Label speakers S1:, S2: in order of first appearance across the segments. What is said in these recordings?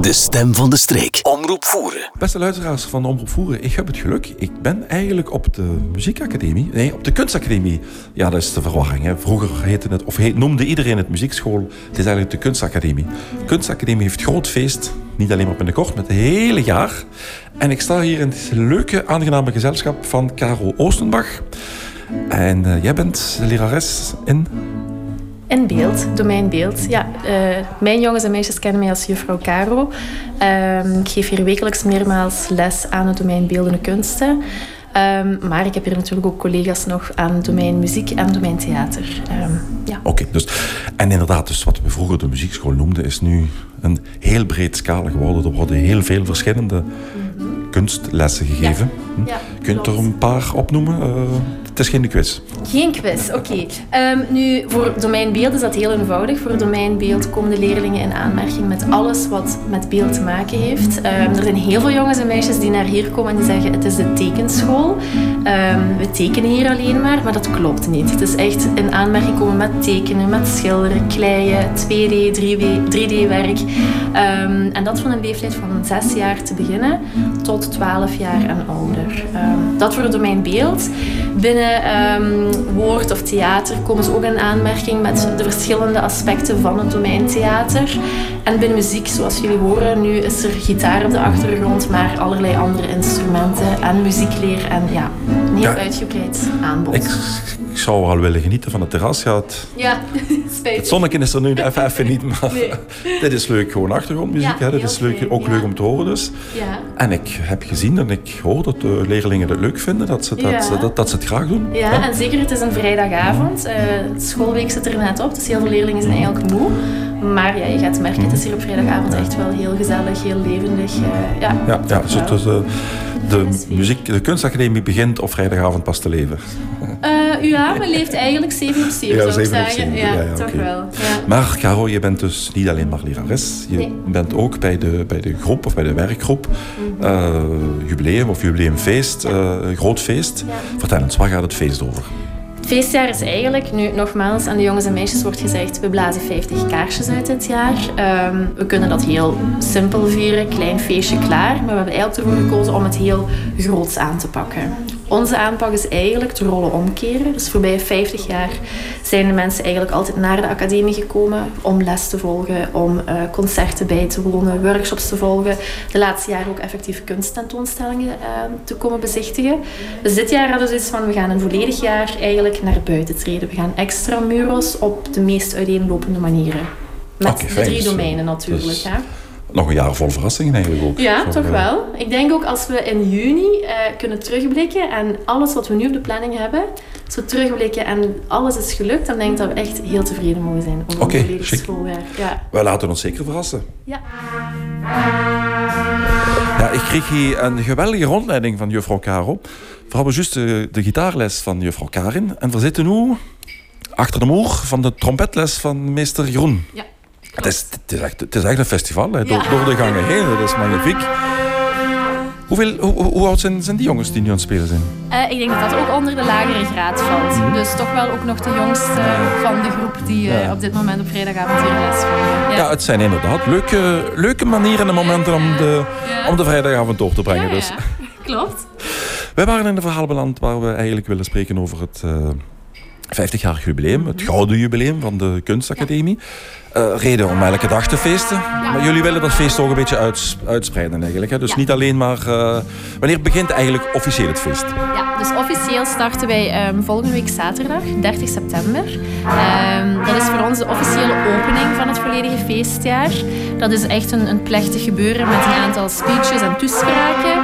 S1: De stem van de streek. Omroep Voeren.
S2: Beste luisteraars van Omroep Voeren, ik heb het geluk. Ik ben eigenlijk op de muziekacademie, nee, op de kunstacademie. Ja, dat is de verwarring. Hè. Vroeger heette het, of heet, noemde iedereen het muziekschool. Het is eigenlijk de kunstacademie. kunstacademie heeft groot feest, niet alleen maar binnenkort, met het hele jaar. En ik sta hier in het leuke, aangename gezelschap van Caro Oostenbach. En uh, jij bent lerares in
S3: in beeld, domein beeld. Ja, uh, mijn jongens en meisjes kennen mij als juffrouw Caro. Uh, ik geef hier wekelijks meermaals les aan het domein beeldende kunsten. Um, maar ik heb hier natuurlijk ook collega's nog aan het domein muziek en domein theater. Um,
S2: ja. Oké, dus, en inderdaad, dus wat we vroeger de muziekschool noemden, is nu een heel breed scala geworden. Er worden heel veel verschillende mm -hmm. kunstlessen gegeven.
S3: Ja. Ja,
S2: Kun je er een paar opnoemen? Uh, het is geen quiz.
S3: Geen quiz, oké. Okay. Um, nu, voor domeinbeeld is dat heel eenvoudig. Voor domeinbeeld komen de leerlingen in aanmerking met alles wat met beeld te maken heeft. Um, er zijn heel veel jongens en meisjes die naar hier komen en die zeggen het is de tekenschool. Um, we tekenen hier alleen maar, maar dat klopt niet. Het is echt in aanmerking komen met tekenen, met schilderen, kleien, 2D, 3D-werk. en dat van een leeftijd van 6 jaar te beginnen tot 12 jaar en ouder. dat voor het domein beeld. Binnen um, woord of theater komen ze ook in aanmerking met de verschillende aspecten van het domein theater. En binnen muziek, zoals jullie horen, nu is er gitaar op de achtergrond, maar allerlei andere instrumenten en muziekleer en ja, een heel ja, uitgebreid aanbod.
S2: Ik, ik zou wel willen genieten van het terras. Ja, het,
S3: ja.
S2: Het zonnetje is er nu even, even niet, maar nee. dit is leuk, gewoon achtergrondmuziek. Ja, hè. Dit is leuk, ook leuk om te horen dus.
S3: Ja.
S2: En ik heb gezien en ik hoor dat de leerlingen het leuk vinden, dat ze, dat, dat, dat ze het graag doen.
S3: Ja, en zeker, het is een vrijdagavond. Uh, de schoolweek zit er net op, dus heel veel leerlingen zijn eigenlijk moe. Maar ja, je gaat merken, het is hier op vrijdagavond echt wel heel gezellig, heel levendig. Uh, ja,
S2: ja, ja dus, dus, uh, de, muziek, de kunstacademie begint op vrijdagavond pas te leven.
S3: Uh, ja, maar leeft eigenlijk 7 op 7,
S2: ja,
S3: zou ik
S2: 7
S3: zeggen.
S2: Op 7.
S3: Ja,
S2: ja, ja
S3: toch
S2: okay.
S3: wel. Ja.
S2: Maar Caro, je bent dus niet alleen maar lerares. Je
S3: nee.
S2: bent ook bij de, bij de groep of bij de werkgroep. Mm -hmm. uh, jubileum of jubileumfeest, uh, groot feest. Vertel eens, waar gaat het feest over?
S3: Het feestjaar is eigenlijk, nu nogmaals, aan de jongens en meisjes wordt gezegd, we blazen 50 kaarsjes uit dit jaar. Um, we kunnen dat heel simpel vieren, klein feestje klaar. Maar we hebben eigenlijk ervoor gekozen om het heel groots aan te pakken. Onze aanpak is eigenlijk de rollen omkeren. Dus voorbij 50 jaar zijn de mensen eigenlijk altijd naar de academie gekomen om les te volgen, om uh, concerten bij te wonen, workshops te volgen. De laatste jaren ook effectief kunsttentoonstellingen uh, te komen bezichtigen. Dus dit jaar hadden we zoiets van, we gaan een volledig jaar eigenlijk naar buiten treden. We gaan extra murals op de meest uiteenlopende manieren. Met
S2: okay,
S3: de drie
S2: dus,
S3: domeinen natuurlijk.
S2: Dus. Nog een jaar vol verrassingen eigenlijk ook.
S3: Ja,
S2: Zo,
S3: toch
S2: uh,
S3: wel. Ik denk ook als we in juni uh, kunnen terugblikken en alles wat we nu op de planning hebben, als we terugblikken en alles is gelukt, dan denk ik dat we echt heel tevreden mogen zijn over
S2: okay,
S3: het schooljaar. Ja.
S2: Wij laten ons zeker verrassen.
S3: Ja.
S2: Ja, ik kreeg hier een geweldige rondleiding van juffrouw Caro. We hebben juist de, de gitaarles van juffrouw Karin en we zitten nu achter de muur van de trompetles van meester Jeroen.
S3: Ja.
S2: Het is, het, is echt, het is echt een festival, hè, door, de gangen heen. Dat is magnifiek. Hoeveel, hoe, hoe oud zijn, zijn die jongens die nu aan het spelen zijn?
S3: Uh, ik denk dat dat ook onder de lagere graad valt. Mm -hmm. Dus toch wel ook nog de jongste van de groep die uh, ja. op dit moment op vrijdagavond hier les volgen.
S2: Ja. ja, het zijn inderdaad leuke, leuke manieren en momenten om de, om de vrijdagavond door te brengen. Dus.
S3: Klopt.
S2: Wij waren in een verhaal beland waar we eigenlijk willen spreken over het... Uh, 50-jarig jubileum, het gouden jubileum van de kunstacademie. Uh, reden om elke dag te feesten. Maar jullie willen dat feest ook een beetje uits, uitspreiden eigenlijk. Hè? Dus ja. niet alleen maar... Uh, wanneer begint eigenlijk officieel het feest?
S3: Ja, dus officieel starten wij um, volgende week zaterdag, 30 september. Um, dat is voor ons de officiële opening van het volledige feestjaar. Dat is echt een, een plechtig gebeuren met een aantal speeches en toespraken.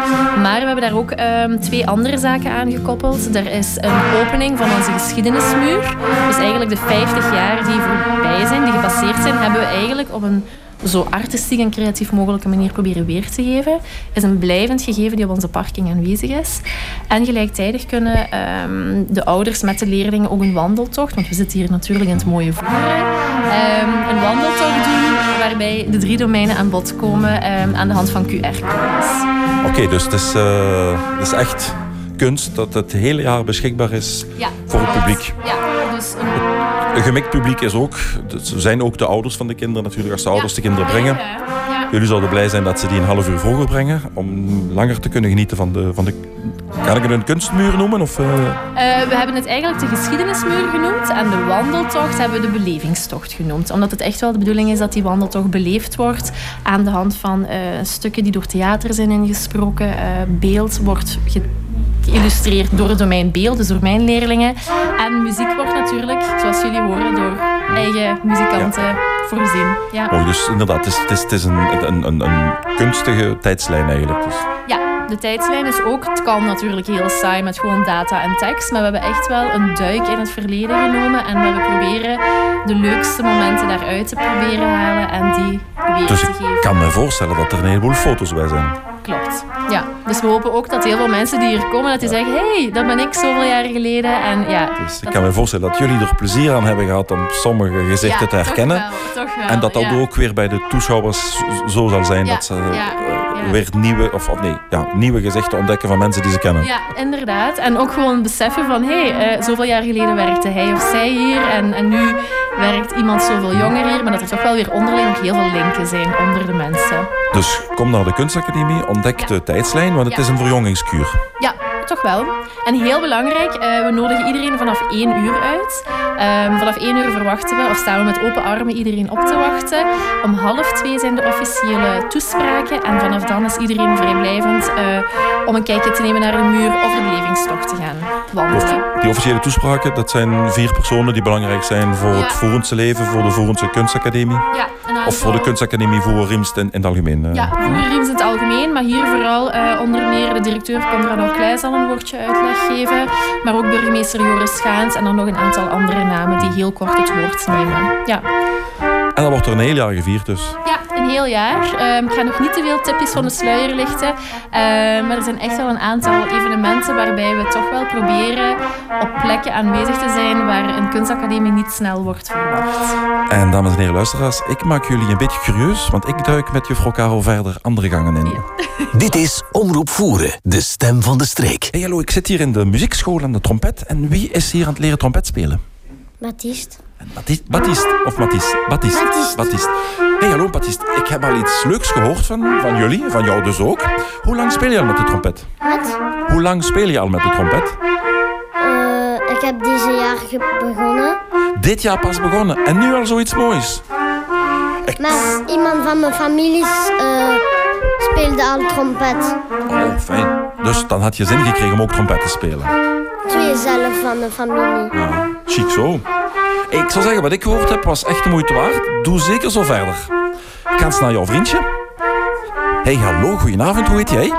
S3: Maar we hebben daar ook um, twee andere zaken aan gekoppeld. Er is een opening van onze geschiedenismuur. Dus eigenlijk de 50 jaar die voorbij zijn, die gepasseerd zijn, hebben we eigenlijk op een zo artistiek en creatief mogelijke manier proberen weer te geven. is een blijvend gegeven die op onze parking aanwezig is. En gelijktijdig kunnen um, de ouders met de leerlingen ook een wandeltocht, want we zitten hier natuurlijk in het mooie voeren, um, een wandeltocht doen waarbij de drie domeinen aan bod komen um, aan de hand van QR-codes.
S2: Oké, okay, dus het is, uh, het is echt kunst dat het hele jaar beschikbaar is
S3: ja,
S2: voor het publiek.
S3: Ja, dus een
S2: een gemikt publiek is ook, er zijn ook de ouders van de kinderen natuurlijk, als de ouders de kinderen brengen. Jullie zouden blij zijn dat ze die een half uur vroeger brengen. Om langer te kunnen genieten van de... Van de kan ik het een kunstmuur noemen? Of, uh...
S3: we hebben het eigenlijk de geschiedenismuur genoemd. En de wandeltocht hebben we de belevingstocht genoemd. Omdat het echt wel de bedoeling is dat die wandeltocht beleefd wordt. Aan de hand van stukken die door theater zijn ingesproken. beeld wordt geïllustreerd door het domein beeld, dus door mijn leerlingen. En muziek wordt natuurlijk, zoals jullie horen, door eigen muzikanten voorzien. Ja.
S2: Oh, dus inderdaad, het is, het is, het is een, een, een, een, kunstige tijdslijn eigenlijk. Dus.
S3: Ja, de tijdslijn is ook, het kan natuurlijk heel saai met gewoon data en tekst, maar we hebben echt wel een duik in het verleden genomen en we proberen de leukste momenten daaruit te proberen halen en die weer
S2: dus
S3: te geven.
S2: ik kan me voorstellen dat er een heleboel foto's bij zijn.
S3: Klopt. Ja, dus we hopen ook dat heel veel mensen die hier komen, dat die zeggen, hey, dat ben ik zoveel jaren geleden. En ja,
S2: dus ik kan me voorstellen dat jullie er plezier aan hebben gehad om sommige gezichten te herkennen.
S3: Toch wel, toch wel,
S2: en dat dat ook weer bij de toeschouwers zo zal zijn dat ze uh, weer nieuwe, of, of nee, ja, nieuwe gezichten ontdekken van mensen die ze kennen.
S3: Ja, inderdaad. En ook gewoon beseffen van, hé, hey, uh, zoveel jaar geleden werkte hij of zij hier en, en nu werkt iemand zoveel jonger hier, maar dat er toch wel weer onderling ook heel veel linken zijn onder de mensen.
S2: Dus kom naar de kunstacademie, ontdek de tijdslijn, want het is een verjongingskuur.
S3: Ja, toch wel. En heel belangrijk, uh, we nodigen iedereen vanaf één uur uit. Um, vanaf één uur verwachten we, of staan we met open armen iedereen op te wachten. Om half twee zijn de officiële toespraken. En vanaf dan is iedereen vrijblijvend uh, om een kijkje te nemen naar de muur of de belevingstocht te gaan wandelen.
S2: Die officiële toespraken, dat zijn vier personen die belangrijk zijn voor ja. het Voerendse leven, voor de Voerendse Kunstacademie.
S3: Ja,
S2: of voor de Kunstacademie voor Riemst in, in het algemeen.
S3: Uh. Ja, voor Riemst in het algemeen, maar hier vooral onder meer de directeur Conrad Kleij zal een woordje uitleg geven. Maar ook burgemeester Joris Schaans en dan nog een aantal andere namen die heel kort het woord nemen. Ja.
S2: En dan wordt er een heel jaar gevierd dus?
S3: Ja, een heel jaar. Um, ik ga nog niet te veel tipjes van de sluier lichten. Uh, maar er zijn echt wel een aantal evenementen waarbij we toch wel proberen op plekken aanwezig te zijn waar een kunstacademie niet snel wordt verwacht.
S2: En dames en heren luisteraars, ik maak jullie een beetje curieus, want ik duik met juffrouw Karel verder andere gangen in.
S1: Ja. Dit is Omroep Voeren, de stem van de streek.
S2: Hey, hallo, ik zit hier in de muziekschool aan de trompet. En wie is hier aan het leren trompet spelen?
S4: Baptiste.
S2: Baptiste, Baptiste of. Baptiste. Hey, hallo Baptiste. Ik heb al iets leuks gehoord van, van jullie, van jou dus ook. Hoe lang speel je al met de trompet?
S4: Wat?
S2: Hoe lang speel je al met de trompet?
S4: Uh, ik heb deze jaar begonnen.
S2: Dit jaar pas begonnen en nu al zoiets moois.
S4: Ik... Maar iemand van mijn familie uh, speelde al trompet.
S2: Oh, fijn. Dus dan had je zin gekregen om ook trompet te spelen.
S4: Twee zelf van de familie.
S2: Ja, chic zo. Ik zou zeggen, wat ik gehoord heb was echt de moeite waard. Doe zeker zo verder. Ik ga eens naar jouw vriendje. Hey, hallo, goedenavond. Hoe heet jij?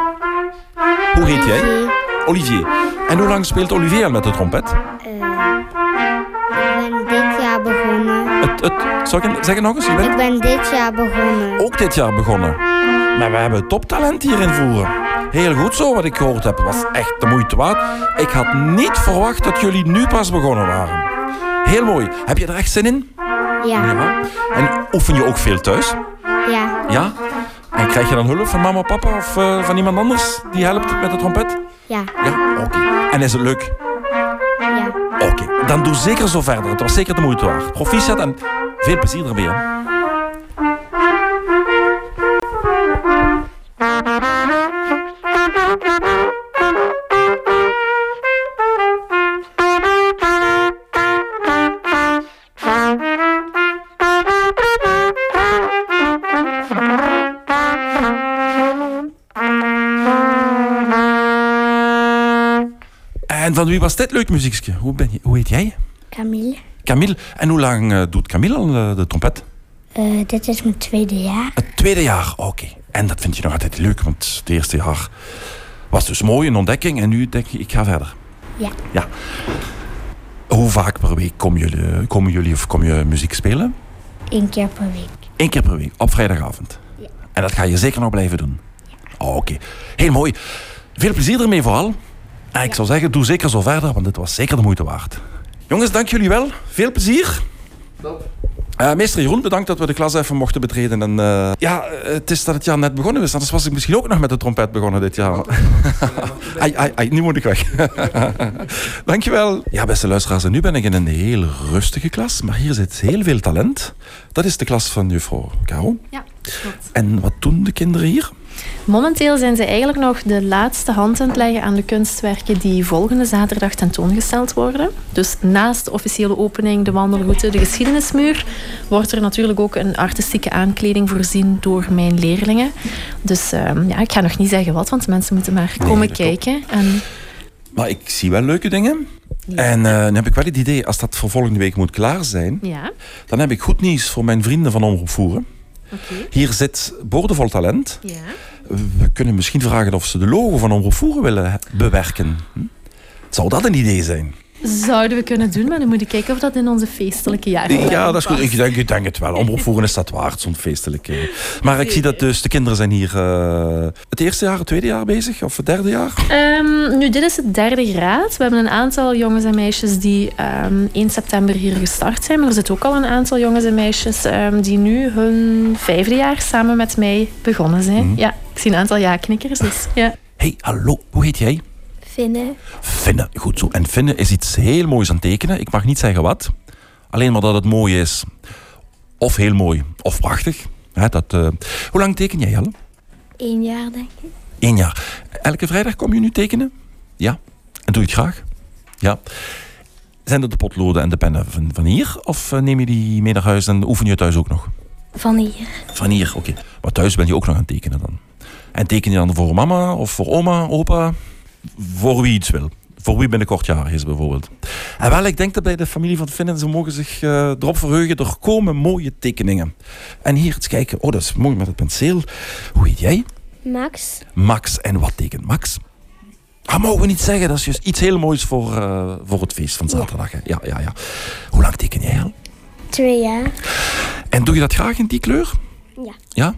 S2: Hoe heet jij? Olivier. En hoe lang speelt Olivier al met de trompet?
S4: Uh, ik ben dit jaar begonnen.
S2: Het, ik zeggen nog eens? Je bent...
S4: Ik ben dit jaar begonnen.
S2: Ook dit jaar begonnen. Maar we hebben toptalent hier in Voeren. Heel goed zo, wat ik gehoord heb. was echt de moeite waard. Ik had niet verwacht dat jullie nu pas begonnen waren. Heel mooi. Heb je er echt zin in?
S4: Ja.
S2: ja. En oefen je ook veel thuis?
S4: Ja.
S2: Ja? En krijg je dan hulp van mama, papa of uh, van iemand anders die helpt met de trompet?
S4: Ja.
S2: Ja? Oké. Okay. En is het leuk?
S4: Ja.
S2: Oké. Okay. Dan doe zeker zo verder. Het was zeker de moeite waard. Proficiat en veel plezier ermee. Hè? En van wie was dit leuk muziekje? Hoe, ben je, hoe heet jij?
S4: Camille.
S2: Camille. En hoe lang uh, doet Camille al uh, de trompet?
S4: Uh, dit is mijn tweede jaar.
S2: Het tweede jaar, oké. Okay. En dat vind je nog altijd leuk, want het eerste jaar was dus mooi, een ontdekking. En nu denk je, ik ga verder.
S4: Ja.
S2: ja. Hoe vaak per week komen jullie, komen jullie of kom je muziek spelen?
S4: Eén keer per week.
S2: Eén keer per week, op vrijdagavond?
S4: Ja.
S2: En dat ga je zeker nog blijven doen?
S4: Ja.
S2: Oh, oké. Okay. Heel mooi. Veel plezier ermee vooral. En ik zou zeggen, doe zeker zo verder, want dit was zeker de moeite waard. Jongens, dank jullie wel. Veel plezier.
S5: Top.
S2: Eh, meester Jeroen, bedankt dat we de klas even mochten betreden. En, eh, ja, het is dat het jaar net begonnen is. Anders was ik misschien ook nog met de trompet begonnen dit jaar. ai, ai, ai, nu moet ik weg. Dankjewel. Ja, beste luisteraars, en nu ben ik in een heel rustige klas. Maar hier zit heel veel talent. Dat is de klas van juffrouw Caro.
S3: Ja, klopt.
S2: En wat doen de kinderen hier?
S3: Momenteel zijn ze eigenlijk nog de laatste hand aan het leggen aan de kunstwerken die volgende zaterdag tentoongesteld worden. Dus naast de officiële opening, de wandelroute, de geschiedenismuur, wordt er natuurlijk ook een artistieke aankleding voorzien door mijn leerlingen. Dus ehm, ja, ik ga nog niet zeggen wat, want mensen moeten maar komen kijken. En
S2: Maar ik zie wel leuke dingen. En dan heb ik wel het idee, als dat voor volgende week moet klaar zijn,
S3: ja,
S2: dan heb ik goed nieuws voor mijn vrienden van Omroep Voeren. Hier zit boordevol talent.
S3: Ja.
S2: We kunnen misschien vragen of ze de logo van Omroep Voeren willen bewerken. Hm? Zou dat een idee zijn?
S3: Zouden we kunnen doen, maar dan moet ik kijken of dat in onze feestelijke jaren
S2: Ja, dat is goed. Ik denk, ik denk het wel. Omroep Voeren is dat waard, zo'n feestelijke. Maar ik zie dat dus de kinderen zijn hier eh, het eerste jaar, het tweede jaar bezig, of het derde jaar.
S3: Ehm, nu, dit is het derde graad. We hebben een aantal jongens en meisjes die ehm 1 september hier gestart zijn. Maar er zitten ook al een aantal jongens en meisjes ehm, die nu hun vijfde jaar samen met mij begonnen zijn.
S2: Mhm.
S3: Ja, ik zie een aantal ja-knikkers. Dus, ja.
S2: hey, hallo, hoe heet jij?
S4: Vinden.
S2: Finnen, goed zo. En Finnen is iets heel moois aan tekenen. Ik mag niet zeggen wat. Alleen maar dat het mooi is. Of heel mooi, of prachtig. Hè, dat, eh, Hoe lang teken jij al?
S4: Eén jaar, denk ik.
S2: Eén jaar. Elke vrijdag kom je nu tekenen? Ja. En doe je het graag? Ja. Zijn dat de potloden en de pennen van, van hier? Of eh, neem je die mee naar huis en oefen je thuis ook nog?
S4: Van hier.
S2: Van hier, oké. Maar thuis ben je ook nog aan het tekenen dan? En teken je dan voor mama of voor oma, opa? Voor wie iets wil. Voor wie binnenkort jarig is bijvoorbeeld. En wel, ik denk dat bij de familie van Finnen, ze mogen zich eh, erop verheugen. Er komen mooie tekeningen. En hier eens kijken. Oh, dat is mooi met het penseel. Hoe heet jij?
S4: Max.
S2: Max. En wat tekent Max? Ah, mogen we niet zeggen. Dat is juist iets heel moois voor, eh, voor het feest van zaterdag. hè. Ja, ja, ja. Hoe lang teken jij al?
S4: Twee jaar.
S2: En doe je dat graag in die kleur?
S4: Ja.
S2: Ja?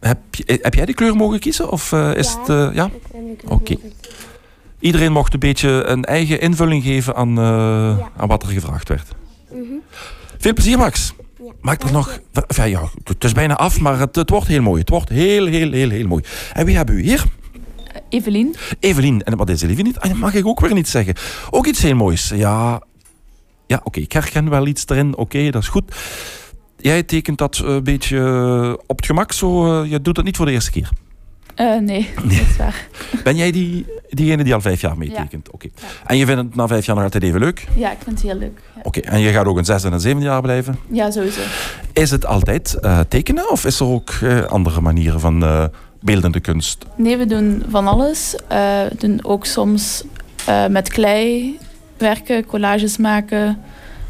S2: Heb, je- heb jij die kleur mogen kiezen? Of eh, is
S4: Ja.
S2: het... eh, ja? Oké. Iedereen mocht een beetje een eigen invulling geven aan, eh, aan wat er gevraagd werd. Veel plezier, Max.
S4: Ja.
S2: Maak er nog... Enfin, ja, het is bijna af, maar het, het wordt heel mooi. Het wordt heel, heel, heel, heel mooi. En wie hebben we hier?
S5: Evelien.
S2: Evelien. En wat is Evelien niet? Ah, dat mag ik ook weer niet zeggen. Ook iets heel moois. Ja, ja oké. Ik herken wel iets erin. Oké, dat is goed. Jij tekent dat een beetje eh, op het gemak. Zo, eh, je doet dat niet voor de eerste keer.
S5: Eh, nee, dat is waar.
S2: Ben jij die, diegene die al vijf jaar meetekent? Oké.
S5: Ja.
S2: En je vindt het na vijf jaar nog altijd even leuk?
S5: Ja, ik vind het heel leuk. Ja,
S2: Oké. En je gaat ook een zesde en een zevende jaar blijven?
S5: ja sowieso.
S2: Is het altijd eh, tekenen of is er ook eh, andere manieren van beeldende kunst?
S5: Nee, we doen van alles. We doen ook soms met klei werken, collages maken,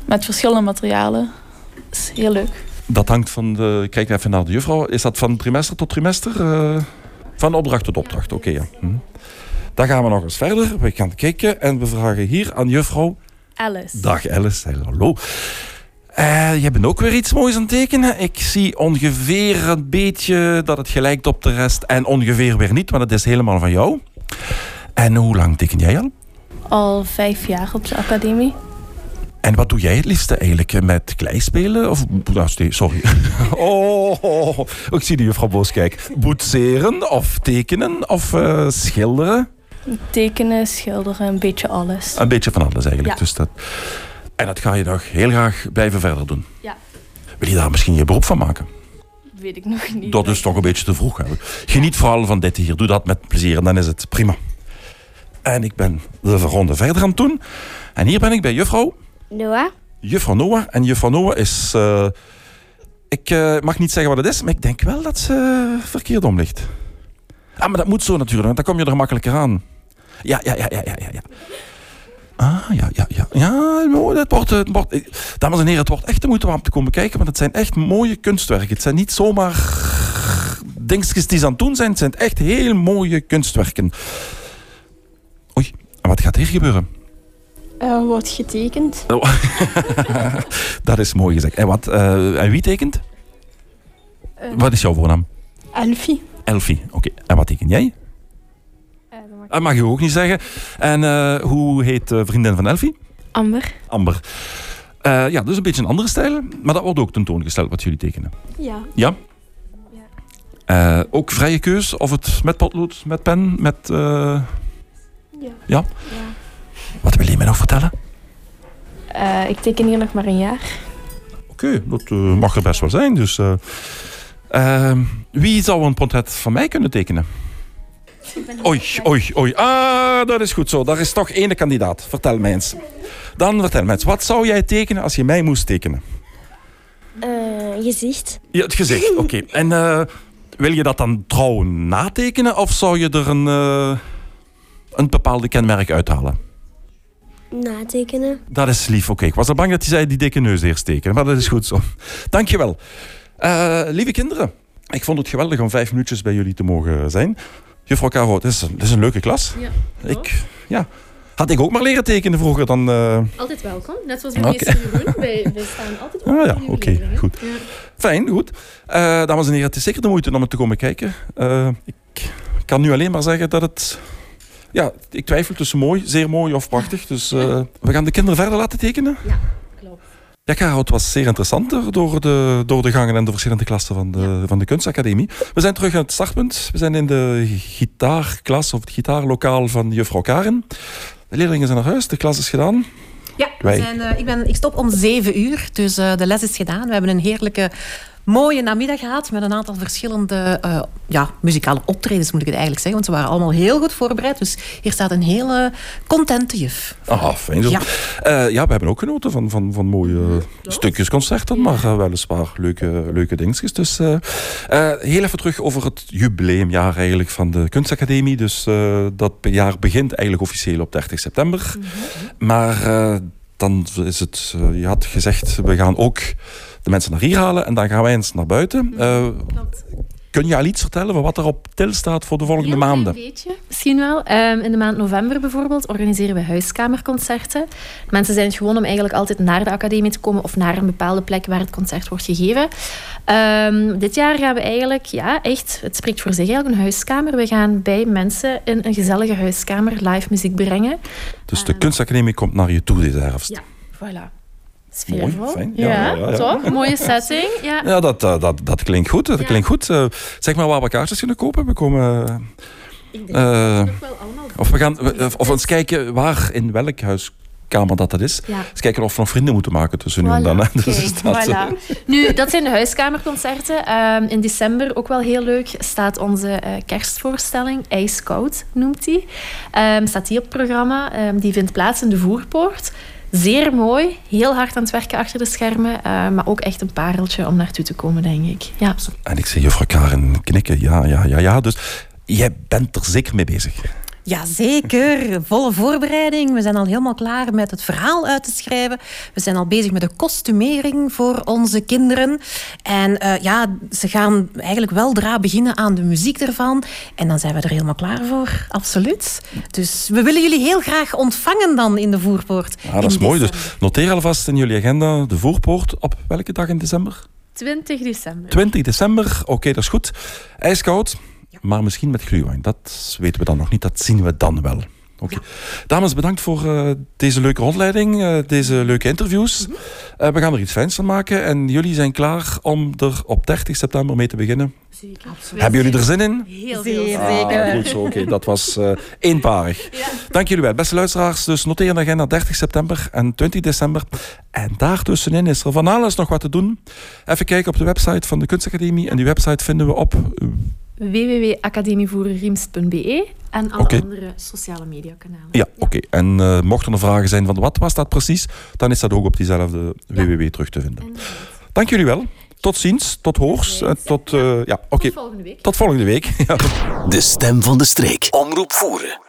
S5: met verschillende materialen. Dat is heel leuk.
S2: Dat hangt van de... Kijk even naar de juffrouw. Is dat van trimester tot trimester? Van opdracht tot opdracht, oké. ja. Hm. Dan gaan we nog eens verder. We gaan kijken en we vragen hier aan juffrouw...
S5: Alice.
S2: Dag Alice, hallo. Eh, jij bent ook weer iets moois aan het tekenen. Ik zie ongeveer een beetje dat het gelijkt op de rest. En ongeveer weer niet, want het is helemaal van jou. En hoe lang teken jij al?
S5: Al vijf jaar op de academie.
S2: En wat doe jij het liefste eigenlijk? Met klei spelen? Of, nou, sorry. Oh, oh, oh, ik zie de juffrouw boos kijken. Boetseren of tekenen of eh, schilderen?
S6: Tekenen, schilderen, een beetje alles.
S2: Een beetje van alles eigenlijk.
S6: Ja.
S2: Dus dat, en dat ga je nog heel graag blijven verder doen.
S6: Ja.
S2: Wil je daar misschien je beroep van maken?
S6: Weet ik nog niet.
S2: Dat is toch een beetje te vroeg. Hè? Geniet vooral van dit hier. Doe dat met plezier en dan is het prima. En ik ben de ronde verder aan het doen. En hier ben ik bij juffrouw
S4: Noah.
S2: Juffrouw Noah. En juffrouw Noah is... eh, ik eh, mag niet zeggen wat het is, maar ik denk wel dat ze verkeerd om ligt. Ah, maar dat moet zo natuurlijk, want dan kom je er makkelijker aan. Ja, ja, ja, ja, ja, ja. Ah, ja, ja, ja. Ja, het wordt, het wordt, dames en heren, het wordt echt de moeite om te komen kijken, want het zijn echt mooie kunstwerken. Het zijn niet zomaar dingetjes die ze aan het doen zijn. Het zijn echt heel mooie kunstwerken. Oei, wat gaat hier gebeuren?
S6: Er wordt getekend.
S2: Oh. dat is mooi gezegd. En, wat, eh, en wie tekent?
S6: Eh,
S2: Wat is jouw voornaam?
S6: Elfie.
S2: Elfie. Oké. En wat teken jij? Dat mag je ook niet zeggen. En hoe heet de vriendin van Elfie?
S6: Amber.
S2: Amber. Eh, ja, dus een beetje een andere stijl. Maar dat wordt ook tentoongesteld wat jullie tekenen.
S6: Ja.
S2: Ja? Eh, ook vrije keus? Of het met potlood, met pen, met... eh,
S6: Ja.
S2: Ja? Wat wil je mij nog vertellen?
S6: Eh, ik teken hier nog maar een jaar.
S2: Oké, dat eh, mag er best wel zijn. Dus, eh, ehm, wie zou een portret van mij kunnen tekenen? Oei, oei, oei. Ah, dat is goed zo. Daar is toch één kandidaat. Vertel mij eens. Dan vertel mij eens. Wat zou jij tekenen als je mij moest tekenen?
S4: Eh, gezicht.
S2: Ja, het gezicht. Oké. En eh, wil je dat dan trouw natekenen? Of zou je er een, eh, een bepaalde kenmerk uithalen?
S4: Natekenen.
S2: Dat is lief, oké. Ik was al bang dat hij zei die dikke neus eerst tekenen, maar dat is goed zo. Dankjewel. Eh lieve kinderen, ik vond het geweldig om vijf minuutjes bij jullie te mogen zijn. Juffrouw Caro, het is, het is een leuke klas.
S3: Ja,
S2: Ik, ja. Had ik ook maar leren tekenen vroeger dan... eh,
S3: Altijd welkom. Net zoals
S2: Oké.
S3: meester Jeroen. Wij, wij staan altijd op
S2: Ah ja, oké, goed.
S3: Ja.
S2: Fijn, goed. Eh, dames en heren, het is zeker de moeite om het te komen kijken. Ik kan nu alleen maar zeggen dat het... Ja, ik twijfel tussen mooi, zeer mooi of prachtig. Dus eh, we gaan de kinderen verder laten tekenen.
S3: Ja, klopt.
S2: Ja, het was zeer interessant door de, door de gangen en de verschillende klassen van de, van de kunstacademie. We zijn terug aan het startpunt. We zijn in de gitaarklas of het gitaarlokaal van juffrouw Karen. De leerlingen zijn naar huis, de klas is gedaan.
S7: Ja, zijn, eh, ik, ben, ik stop om zeven uur, dus eh, de les is gedaan. We hebben een heerlijke, mooie namiddag gehad met een aantal verschillende eh, ja, muzikale optredens, moet ik het eigenlijk zeggen. Want ze waren allemaal heel goed voorbereid. Dus hier staat een hele contente juf.
S2: Ah, fijn zo. Ja.
S7: Ja.
S2: ja, we hebben ook genoten van, van, van mooie stukjes concerten, maar eh, weliswaar leuke, leuke dingetjes. Dus eh, eh, heel even terug over het jubileumjaar eigenlijk van de kunstacademie. Dus eh, dat jaar begint eigenlijk officieel op 30 september. Maar eh, dan is het, eh, je had gezegd, we gaan ook de mensen naar hier halen en dan gaan wij eens naar buiten. Eh,
S3: Klopt.
S2: kun je al iets vertellen van wat er op til staat voor de volgende
S3: Heel
S2: maanden?
S3: beetje, misschien wel. Ehm, in de maand november bijvoorbeeld organiseren we huiskamerconcerten. Mensen zijn het gewoon om eigenlijk altijd naar de academie te komen of naar een bepaalde plek waar het concert wordt gegeven. Ehm, dit jaar gaan we eigenlijk, ja, echt, het spreekt voor zich eigenlijk, een huiskamer. We gaan bij mensen in een gezellige huiskamer live muziek brengen.
S2: Dus de kunstacademie komt naar je toe deze herfst.
S3: Ja. Voilà.
S2: Mooi,
S3: Sfeervol.
S2: fijn.
S3: Ja,
S2: Ja, ja, ja.
S3: toch? Mooie setting. Ja.
S2: Ja, dat, eh, dat, dat klinkt goed. Dat klinkt goed. Eh, zeg maar waar we kaartjes kunnen kopen. We komen...
S3: Ik denk
S2: eh,
S3: wel allemaal
S2: of we gaan of, of eens kijken waar, in welk huiskamer dat dat is.
S3: Ja.
S2: Eens kijken of we nog vrienden moeten maken tussen nu en dan. Dus dat,
S3: voilà. Nu, dat zijn de huiskamerconcerten. Ehm, in december, ook wel heel leuk, staat onze eh, kerstvoorstelling. IJskoud noemt die. Ehm, staat die op het programma. Ehm, die vindt plaats in de Voerpoort. Zeer mooi. Heel hard aan het werken achter de schermen. eh, maar ook echt een pareltje om naartoe te komen, denk ik. Ja.
S2: En ik zie juffrouw Karen knikken. Ja, ja, ja, ja. Dus jij bent er zeker mee bezig.
S7: Jazeker, volle voorbereiding. We zijn al helemaal klaar met het verhaal uit te schrijven. We zijn al bezig met de kostumering voor onze kinderen. En eh, ja, ze gaan eigenlijk weldra beginnen aan de muziek ervan. En dan zijn we er helemaal klaar voor, absoluut. Dus we willen jullie heel graag ontvangen dan in de Voerpoort.
S2: Ja, dat is mooi. Dus noteer alvast in jullie agenda de voorpoort. Op welke dag in december?
S3: 20 december.
S2: 20 december. Oké, dat is goed. IJskoud, maar misschien met gluwijn. Dat weten we dan nog niet. Dat zien we dan wel. Oké. Dames, bedankt voor eh, deze leuke rondleiding, eh, deze leuke interviews. Eh, we gaan er iets fijns van maken en jullie zijn klaar om er op 30 september mee te beginnen.
S3: Zeker.
S2: Hebben jullie er zin in?
S3: Heel veel.
S7: zeker.
S2: Ah, goed zo, oké. Dat was eh, eenparig. Dank jullie wel. Beste luisteraars, dus noteer de agenda 30 september en 20 december. En daartussenin is er van alles nog wat te doen. Even kijken op de website van de Kunstacademie. En die website vinden we op... eh,
S3: www.academievoerriemst.be en alle andere sociale mediakanalen.
S2: Ja, oké. En eh, mochten er vragen zijn van wat was dat precies, dan is dat ook op diezelfde www terug te vinden.
S3: Inderdaad.
S2: Dank jullie wel. Tot ziens, tot hoors. en tot, eh, ja, oké.
S3: Tot volgende week.
S2: Tot volgende week. Ja.
S1: De stem van de streek. Omroep voeren.